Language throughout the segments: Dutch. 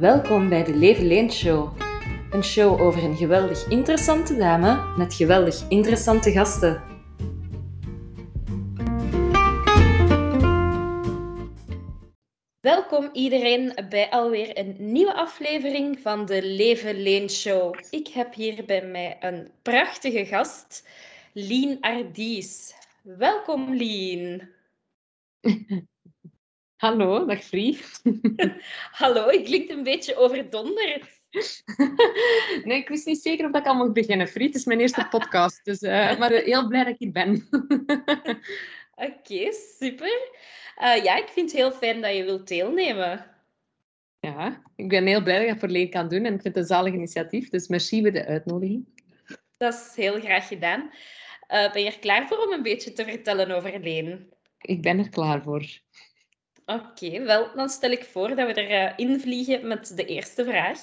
Welkom bij de Leven Leent Show. Een show over een geweldig interessante dame met geweldig interessante gasten. Welkom iedereen bij alweer een nieuwe aflevering van de Leven Leen Show. Ik heb hier bij mij een prachtige gast, Lien Ardies. Welkom Lien. Hallo, dag Frie. Hallo, ik klink een beetje overdonderd. nee, ik wist niet zeker of ik al mocht beginnen, Frie. Het is mijn eerste podcast, dus, uh, maar heel blij dat ik hier ben. Oké, super. Uh, ja, ik vind het heel fijn dat je wilt deelnemen. Ja, ik ben heel blij dat je het voor Leen kan doen en ik vind het een zalig initiatief, dus merci voor de uitnodiging. Dat is heel graag gedaan. Uh, ben je er klaar voor om een beetje te vertellen over Leen? Ik ben er klaar voor. Oké, wel, dan stel ik voor dat we erin uh, vliegen met de eerste vraag.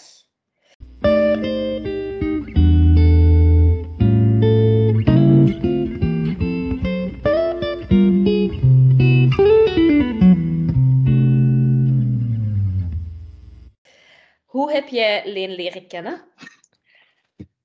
Hoe heb jij Leen leren kennen?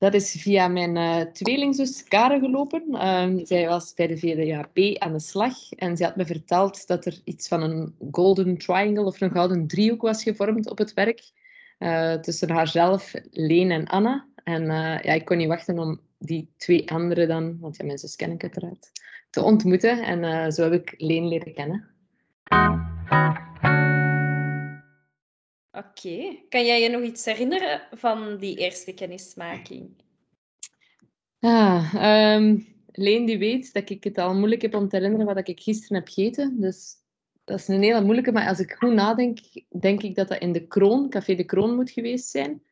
Dat is via mijn uh, tweelingzus Karen gelopen. Uh, zij was bij de VDAP aan de slag en ze had me verteld dat er iets van een golden triangle of een gouden driehoek was gevormd op het werk. Uh, tussen haarzelf, Leen en Anna. En ja, ik kon niet wachten om die twee anderen dan, want ja, mijn zus ken ik uiteraard, te ontmoeten. En zo heb ik Leen leren kennen. Oké. Kan jij je nog iets herinneren van die eerste kennismaking? Ah, um, Leen die weet dat ik het al moeilijk heb om te herinneren wat ik gisteren heb gegeten. Dus dat is een hele moeilijke. Maar als ik goed nadenk, denk ik dat dat in de Kroon, Café de Kroon moet geweest zijn.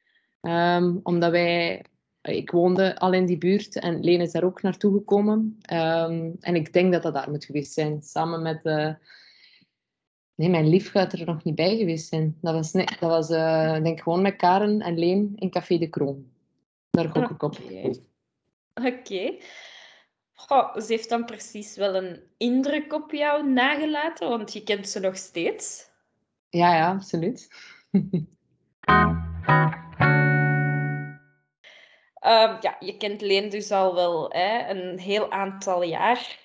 Um, omdat wij... Ik woonde al in die buurt en Leen is daar ook naartoe gekomen. Um, en ik denk dat dat daar moet geweest zijn. Samen met... Uh, Nee, mijn lief gaat er nog niet bij geweest zijn. Dat was, nee, dat was uh, denk gewoon met Karen en Leen in Café de Kroon. Daar gok ik op. Oké. Okay. ze heeft dan precies wel een indruk op jou nagelaten, want je kent ze nog steeds. Ja, ja, absoluut. uh, ja, je kent Leen dus al wel hè, een heel aantal jaar.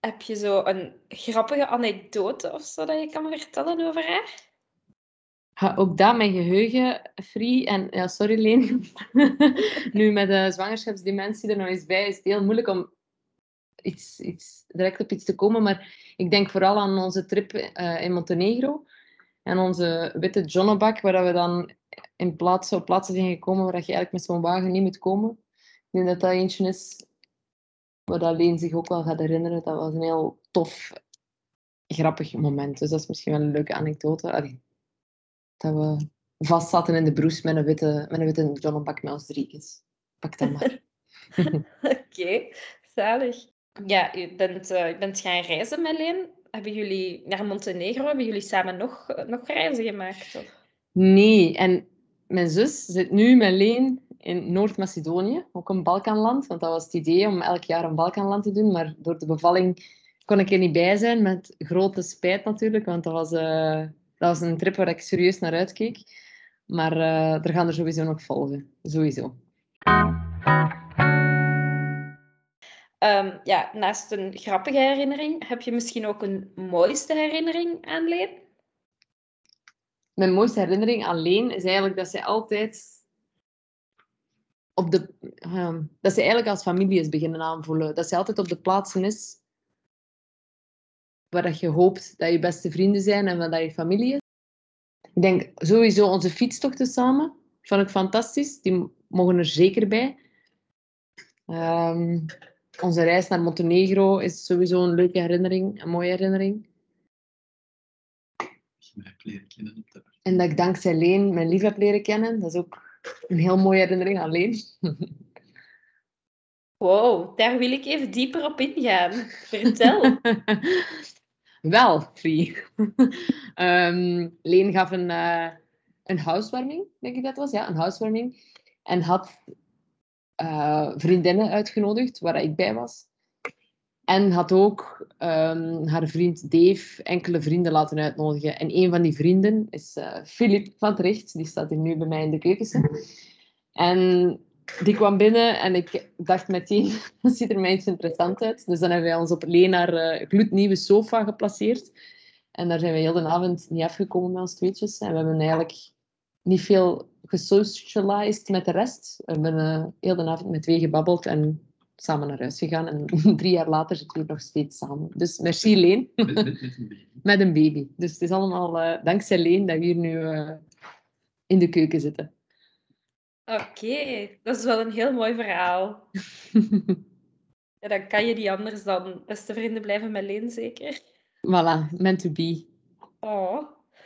Heb je zo een grappige anekdote of zo dat je kan vertellen over haar? Ook dat, mijn geheugen, free. En ja, sorry Leen. nu met de zwangerschapsdimensie er nog eens bij, is het heel moeilijk om iets, iets, direct op iets te komen. Maar ik denk vooral aan onze trip uh, in Montenegro. En onze witte Johnnebak, waar we dan in plaats, op plaatsen zijn gekomen waar je eigenlijk met zo'n wagen niet moet komen. Ik denk dat dat eentje is wat alleen zich ook wel gaat herinneren. Dat was een heel tof, grappig moment. Dus dat is misschien wel een leuke anekdote. Allee, dat we vast zaten in de broes met een witte, met een witte John Bak met ons driekjes. Pak dat maar. Oké, okay, zalig. Ja, je bent, uh, je bent gaan reizen met Leen. Hebben jullie naar Montenegro, hebben jullie samen nog, nog reizen gemaakt? Of? Nee, en mijn zus zit nu met Leen in Noord-Macedonië, ook een Balkanland. Want dat was het idee om elk jaar een Balkanland te doen. Maar door de bevalling kon ik er niet bij zijn, met grote spijt natuurlijk. Want dat was, uh, dat was een trip waar ik serieus naar uitkeek. Maar uh, er gaan er sowieso nog volgen. Sowieso. Um, ja, naast een grappige herinnering, heb je misschien ook een mooiste herinnering aan Leen? Mijn mooiste herinnering aan Leen is eigenlijk dat zij altijd op de, uh, dat ze eigenlijk als familie is beginnen aanvoelen. Dat ze altijd op de plaatsen is waar dat je hoopt dat je beste vrienden zijn en dat je familie is. Ik denk sowieso onze fietstochten samen, vond ik fantastisch. Die mogen er zeker bij. Um, onze reis naar Montenegro is sowieso een leuke herinnering, een mooie herinnering. En dat ik dankzij Leen mijn lief heb leren kennen, dat is ook een heel mooie herinnering alleen. Wow, daar wil ik even dieper op ingaan. Vertel. Wel, Free. um, Leen gaf een, uh, een huiswarming, denk ik dat was. Ja, een huiswarming. En had uh, vriendinnen uitgenodigd, waar ik bij was. En had ook ehm, haar vriend Dave enkele vrienden laten uitnodigen. En een van die vrienden is uh, Philip van Tricht. Die staat hier nu bij mij in de keuken. En die kwam binnen en ik dacht meteen, dat ziet er mij iets interessant uit. Dus dan hebben wij ons op alleen haar uh, gloednieuwe sofa geplaceerd. En daar zijn we heel de avond niet afgekomen met ons tweetjes. En we hebben eigenlijk niet veel gesocialized met de rest. We hebben uh, heel de avond met twee gebabbeld en samen naar huis gegaan. En drie jaar later zitten we nog steeds samen. Dus merci Leen. Met, met, met een baby. met een baby. Dus het is allemaal uh, dankzij Leen dat we hier nu uh, in de keuken zitten. Oké, okay. dat is wel een heel mooi verhaal. ja, dan kan je niet anders dan beste vrienden blijven met Leen, zeker? Voilà, meant to be. Oh.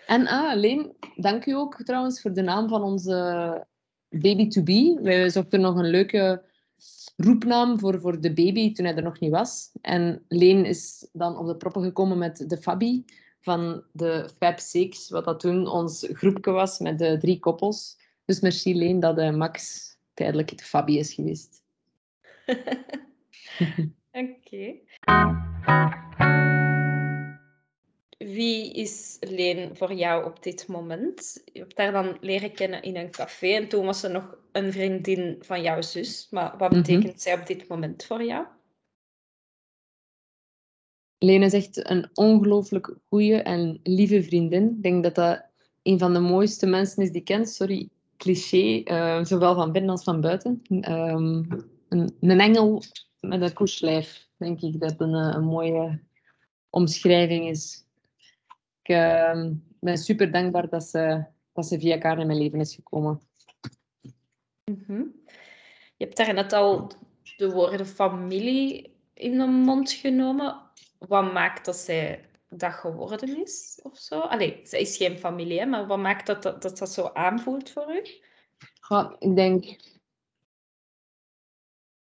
En ah, Leen, dank u ook trouwens voor de naam van onze baby to be. Wij zochten nog een leuke roepnaam voor, voor de baby toen hij er nog niet was. En Leen is dan op de proppen gekomen met de Fabi van de Fab Six, wat dat toen ons groepje was met de drie koppels. Dus merci Leen dat uh, Max tijdelijk de Fabi is geweest. Oké. Okay. Wie is Leen voor jou op dit moment? Je hebt haar dan leren kennen in een café en toen was ze nog een vriendin van jouw zus. Maar wat betekent mm -hmm. zij op dit moment voor jou? Leen is echt een ongelooflijk goede en lieve vriendin. Ik denk dat dat een van de mooiste mensen is die ik ken. Sorry, cliché, uh, zowel van binnen als van buiten. Um, een, een, engel met een koerslijf, denk ik dat een, een mooie omschrijving is. Ik uh, ben super dankbaar dat ze, dat ze via elkaar in mijn leven is gekomen. Mm -hmm. Je hebt daar net al de woorden familie in de mond genomen. Wat maakt dat zij dat geworden is of zo? Allee, zij is geen familie, hè, maar wat maakt dat dat, dat, dat zo aanvoelt voor u? Ja, ik denk...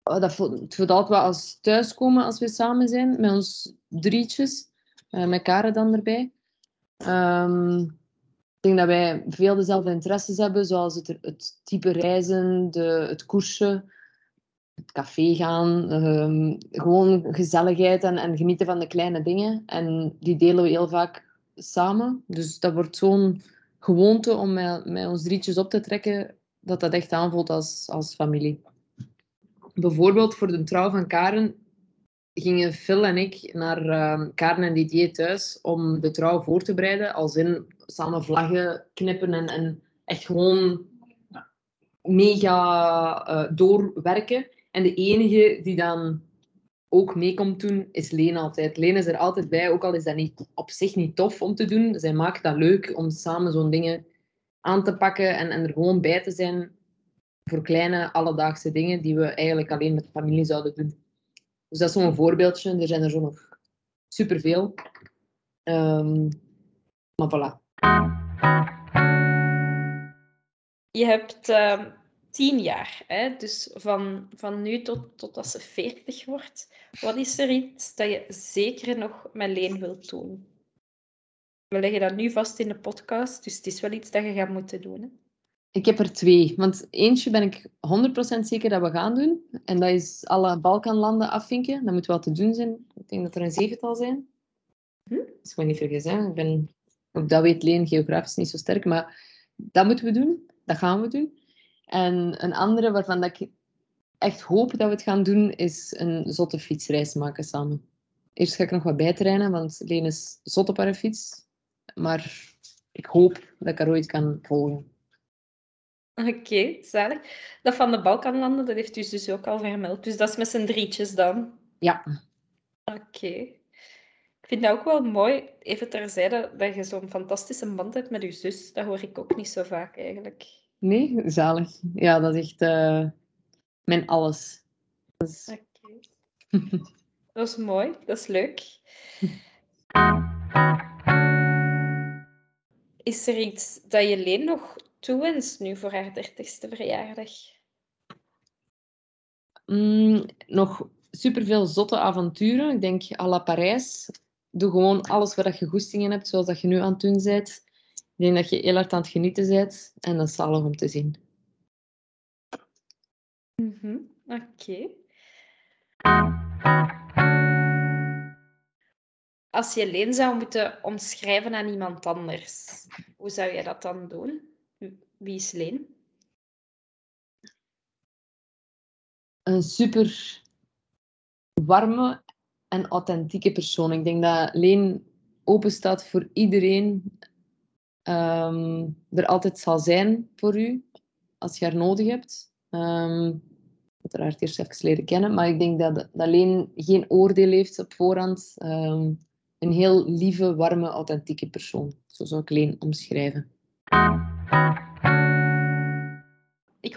Oh, dat voelt, het voelt altijd wel als thuiskomen als we samen zijn, met ons drietjes. Uh, met Karen dan erbij. Um, ik denk dat wij veel dezelfde interesses hebben, zoals het, het type reizen, de, het koersen, het café gaan, um, gewoon gezelligheid en, en genieten van de kleine dingen. En die delen we heel vaak samen. Dus dat wordt zo'n gewoonte om met, met ons drietjes op te trekken, dat dat echt aanvoelt als, als familie. Bijvoorbeeld voor de trouw van Karen gingen Phil en ik naar uh, Karen en Didier thuis om de trouw voor te bereiden. Als in samen vlaggen knippen en, en echt gewoon mega uh, doorwerken. En de enige die dan ook mee komt doen, is Leen altijd. Leen is er altijd bij, ook al is dat niet, op zich niet tof om te doen. Zij maakt dat leuk om samen zo'n dingen aan te pakken en, en er gewoon bij te zijn voor kleine alledaagse dingen die we eigenlijk alleen met familie zouden doen. Dus dat is zo'n voorbeeldje. Er zijn er zo nog superveel. Um, maar voilà. Je hebt uh, tien jaar, hè? dus van, van nu tot, tot als ze veertig wordt. Wat is er iets dat je zeker nog met Leen wilt doen? We leggen dat nu vast in de podcast, dus het is wel iets dat je gaat moeten doen. Hè? Ik heb er twee. Want eentje ben ik 100% zeker dat we gaan doen. En dat is alle Balkanlanden afvinken. Dat moet wel te doen zijn. Ik denk dat er een zevental zijn. Hm? Dat is gewoon niet vergis. Ik ben, ook dat weet Leen geografisch niet zo sterk. Maar dat moeten we doen. Dat gaan we doen. En een andere waarvan dat ik echt hoop dat we het gaan doen, is een zotte fietsreis maken samen. Eerst ga ik nog wat bijtrainen, want Leen is zot op haar fiets. Maar ik hoop dat ik haar ooit kan volgen. Oké, okay, zalig. Dat van de Balkanlanden, dat heeft u dus ook al vermeld. Dus dat is met z'n drietjes dan? Ja. Oké. Okay. Ik vind dat ook wel mooi, even terzijde, dat je zo'n fantastische band hebt met je zus. Dat hoor ik ook niet zo vaak eigenlijk. Nee, zalig. Ja, dat is echt uh, mijn alles. Is... Oké. Okay. dat is mooi, dat is leuk. Is er iets dat je Leen nog toewenst nu voor haar dertigste verjaardag? Mm, nog superveel zotte avonturen. Ik denk à la Parijs. Doe gewoon alles waar je goestingen hebt, zoals dat je nu aan het doen bent. Ik denk dat je heel hard aan het genieten bent. En dat is zalig om te zien. Mm -hmm. Oké. Okay. als je Leen zou moeten omschrijven aan iemand anders, hoe zou je dat dan doen? Wie is Leen? Een super warme en authentieke persoon. Ik denk dat Leen open staat voor iedereen. ehm, er altijd zal zijn voor u als je haar nodig hebt. Ehm uiteraard eerst even leren kennen, maar ik denk dat, dat Leen geen oordeel heeft op voorhand. Ehm, een heel lieve, warme, authentieke persoon. Zo zou ik Leen omschrijven.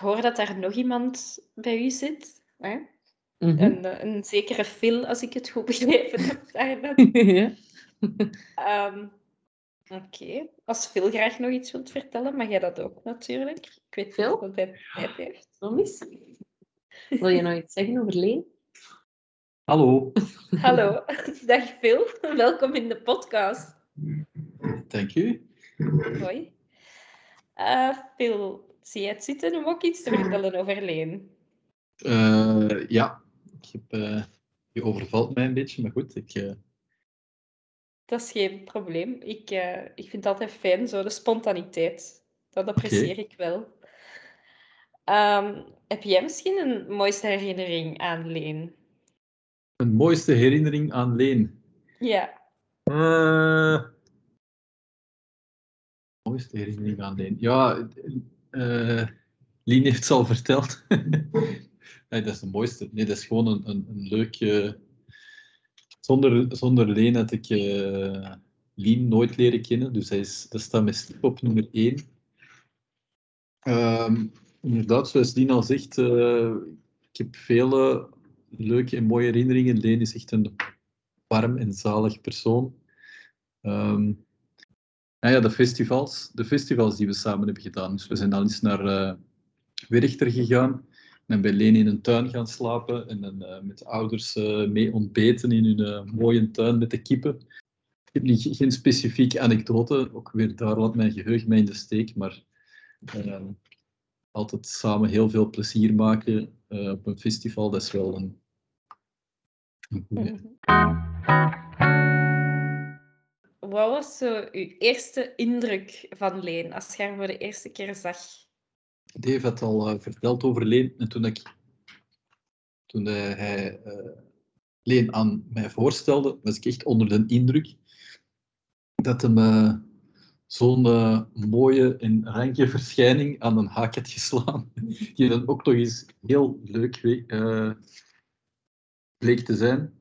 Ik hoor dat daar nog iemand bij u zit. Hè? Mhm. Een, eh, een zekere Phil, als ik het goed begrepen heb. ja. Ehm, Oké. Als Phil graag nog iets wilt vertellen, mag jij dat ook natuurlijk. Ik weet Phil? dat hij tijd heeft. Wil je nog iets zeggen over Leen? Hallo, Hallo, dag Phil. Welkom in de podcast. dank u. Hoi. Eh, Phil, zie je het zitten om ook iets te vertellen over Leen? Eh, ja, ik heb, eh, je overvalt mij een beetje, maar goed. Ik, eh, Dat is geen probleem. Ik, eh, ik vind het altijd fijn, zo de spontaniteit. Dat apprecieer ik wel. Ehm, heb jij misschien een mooiste herinnering aan Leen? een mooiste herinnering aan Leen. Ja. Eh, mooiste herinnering aan Leen. Ja, eh Lien heeft het al verteld. nee, dat is de mooiste. Nee, dat is gewoon een, een, een leuk. zonder, zonder Leen had ik eh Lien nooit leren kennen. Dus hij is, dat staat met stip op nummer 1. Ehm, inderdaad, zoals Lien al zegt, eh, ik heb vele leuke en mooie herinneringen. Leen is echt een warm en zalig persoon. Ehm, ja, de festivals, de festivals die we samen hebben gedaan. Dus we zijn dan eens naar eh Werchter gegaan en bij Leen in een tuin gaan slapen en dan eh, met de ouders eh, mee ontbeten in hun mooie tuin met de kippen. Ik heb niet, geen specifieke anekdote, ook weer daar laat mijn geheugen mij in de steek, maar altijd samen heel veel plezier maken op een festival, dat is wel een, een. Wat was zo uw eerste indruk van Leen als je haar voor de eerste keer zag? Dave had al eh, verteld over Leen. En toen, toen eh, hij eh, Leen aan mij voorstelde, was ik echt onder de indruk dat hem zo'n mooie en ranke verschijning aan een haak had geslaan. Die dan ook nog eens heel leuk eh, bleek te zijn.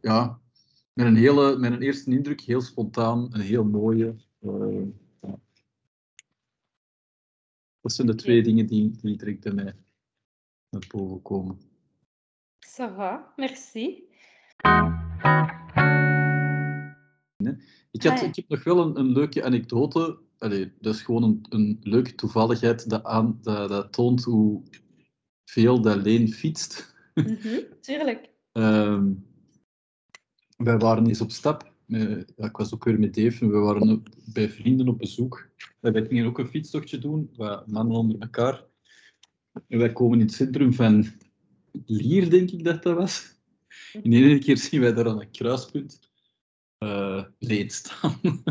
Ja, met een, hele, met een eerste indruk heel spontaan, een heel mooie. eh, ja. Dat zijn de twee dingen die, die direct bij mij naar boven komen. Ça va, merci. Ik, had, Ah, ik heb nog wel een, een leuke anekdote. Allee, dat is gewoon een, een leuke toevalligheid dat, aan, dat, dat toont hoe veel dat Leen fietst. Mhm, tuurlijk. Ehm, wij waren eens op stap. Eh, ik was ook weer met Dave we waren bij vrienden op bezoek. En wij gingen ook een fietstochtje doen, mannen onder elkaar. En wij komen in het centrum van Lier, denk ik dat dat was. In één keer zien wij daar aan een kruispunt eh Leen staan.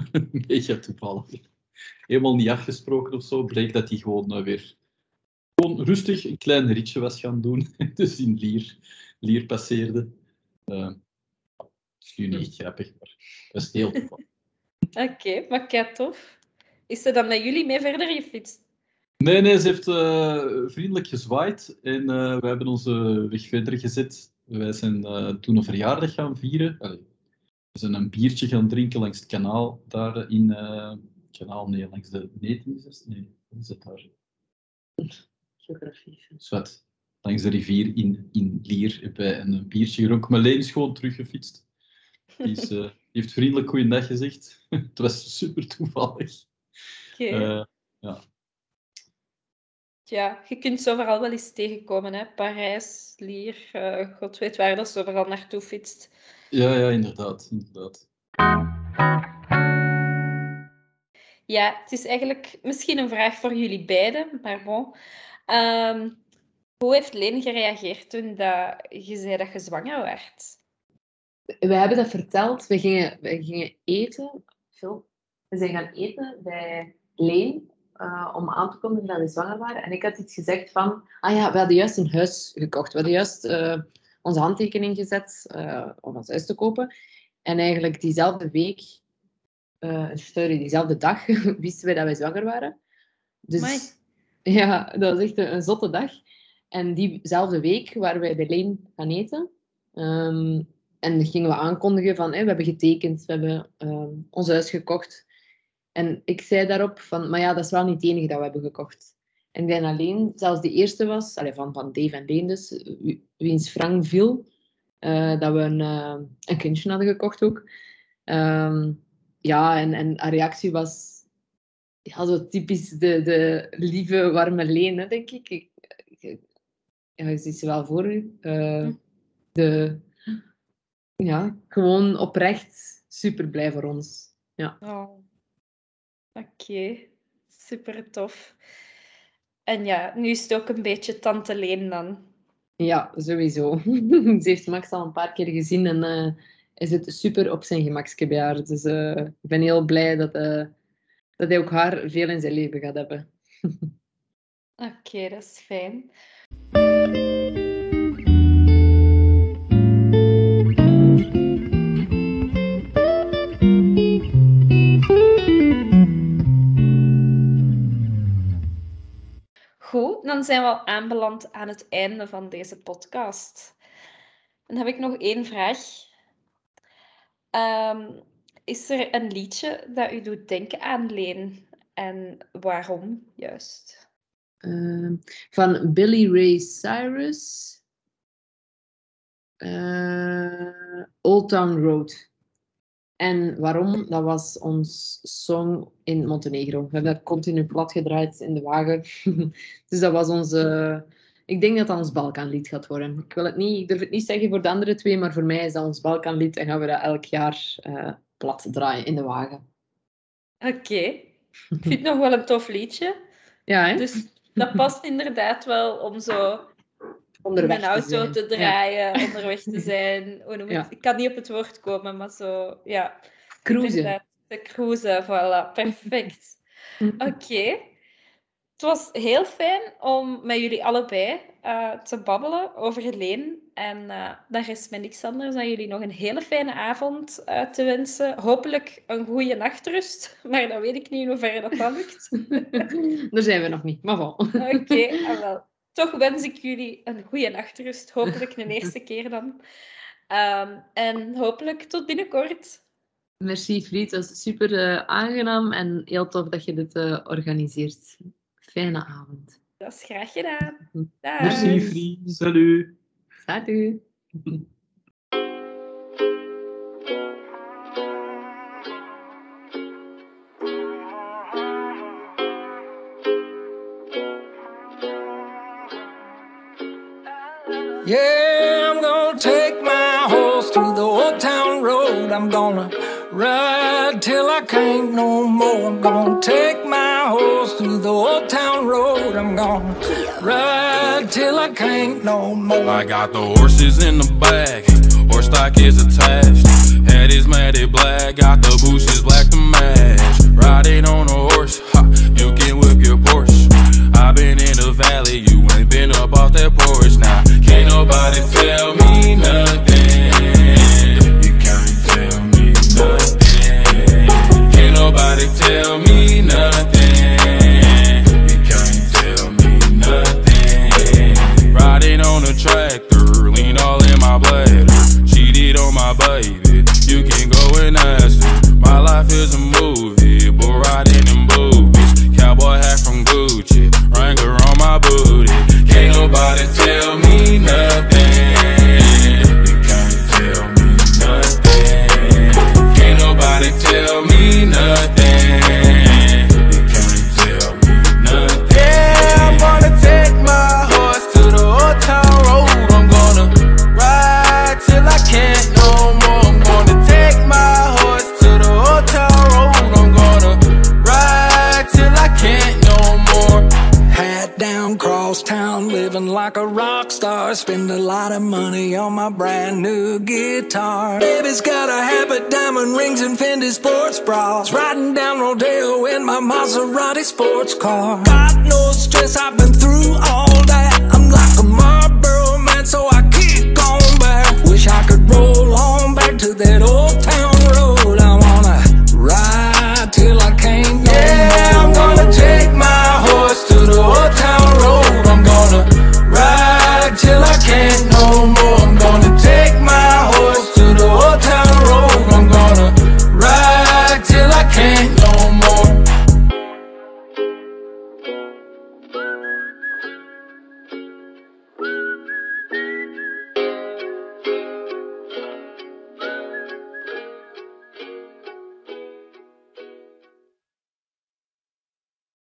Mega toevallig. Helemaal niet afgesproken of zo. Bleek dat hij gewoon eh, weer gewoon rustig een klein ritje was gaan doen. dus in Lier, Lier passeerde. Eh, is nu niet echt grappig, maar dat is heel toevallig. Oké, maar kei tof. Is ze dan met jullie mee verder gefietst? Nee, nee, ze heeft eh, vriendelijk gezwaaid en eh, we hebben onze weg verder gezet. Wij zijn eh, toen een verjaardag gaan vieren. Allee, we zijn een biertje gaan drinken langs het kanaal daar in... eh, kanaal, nee, langs de Neten is het? Nee, wat is het daar? Geografie. Zwet. Langs de rivier in, in Lier hebben wij een biertje gedronken. Maar Leen is gewoon teruggefietst. Die, is, die heeft vriendelijk goeiedag gezegd. het was super toevallig. Oké. Eh, Ja, je kunt ze overal wel eens tegenkomen, hè. Parijs, Lier, eh, god weet waar dat ze overal naartoe fietst. ja, ja, inderdaad. inderdaad. Ja, het is eigenlijk misschien een vraag voor jullie beiden, maar bon. Ehm, hoe heeft Leen gereageerd toen dat je zei dat je zwanger werd? We hebben dat verteld. We gingen, we gingen eten. Veel. We zijn gaan eten bij Leen. eh, om aan te kondigen dat we zwanger waren. En ik had iets gezegd van... Ah ja, we hadden juist een huis gekocht. We hadden juist eh, onze handtekening gezet eh, om ons huis te kopen. En eigenlijk diezelfde week... sorry, diezelfde dag wisten we dat wij zwanger waren. Dus Amai. ja, dat was echt een, een zotte dag. En diezelfde week waren wij bij Leen gaan eten. Ehm, en dan gingen we aankondigen van, we hebben getekend, we hebben ehm, ons huis gekocht. En ik zei daarop van, maar ja, dat is wel niet het enige dat we hebben gekocht. En denk alleen, zelfs de eerste was, allee, van, van Dave en Leen dus, wie- wiens Frank viel, eh, dat we een, eh, een kindje hadden gekocht ook. Ehm, ja, en, en haar reactie was ja, zo typisch de, de lieve, warme Leen, hè, denk ik. ik, ik ja, je ziet ze wel voor u. Eh, Hm. de, ja, gewoon oprecht super blij voor ons. Ja. Oh. Oké, super tof. En ja, nu is het ook een beetje Tante Leen dan. Ja, sowieso. Ze heeft Max al een paar keer gezien en eh is het super op zijn gemakske bij haar. Dus eh, ik ben heel blij dat, eh, dat hij ook haar veel in zijn leven gaat hebben. Oké, dat is fijn. Dan zijn we al aanbeland aan het einde van deze podcast. Dan heb ik nog één vraag. Ehm, is er een liedje dat u doet denken aan Leen? En waarom juist? Ehm, van Billy Ray Cyrus. Eh, Old Town Road. En waarom? Dat was ons song in Montenegro. We hebben dat continu plat gedraaid in de wagen. dus dat was onze... Ik denk dat dat ons Balkanlied gaat worden. Ik, wil het niet, ik durf het niet zeggen voor de andere twee, maar voor mij is dat ons Balkanlied en gaan we dat elk jaar eh, plat draaien in de wagen. Oké, ik vind het nog wel een tof liedje. Ja, hè? Dus dat past inderdaad wel om zo Onderweg een auto zijn. te Ja. draaien, onderweg te zijn. Ja. Ik kan niet op het woord komen, maar zo, ja. Cruisen. Te cruisen, voilà. Perfect. Oké. Het was heel fijn om met jullie allebei eh, te babbelen over Leen. En eh daar is mij niks anders dan jullie nog een hele fijne avond eh, te wensen. Hopelijk een goede nachtrust, maar dat weet ik niet in hoeverre dat, dat lukt. Daar zijn we nog niet, maar wel. Oké, ah, wel. Toch wens ik jullie een goede nachtrust. Hopelijk een eerste keer dan. Ehm, en hopelijk tot binnenkort. Merci, Friet. Het was super eh, aangenaam en heel tof dat je dit eh, organiseert. Fijne avond. Dat is graag gedaan. Dag. Merci, Frie. Salut. Salut. I'm gonna ride till I can't no more. I'm gonna take my horse to the old town road. I'm gonna ride till I can't no more. I got the horses in the back, horse stock is attached. Head is matted black, got the bushes black to match. Riding on a horse, ha, you can whip your Porsche. i been in the valley, you ain't been up off that porch now. Can't nobody tell me nothing. Nobody tell guitar. Baby's got a habit, diamond rings, and Fendi sports bras. Riding down Rodeo in my Maserati sports car. Got no stress, I've been through all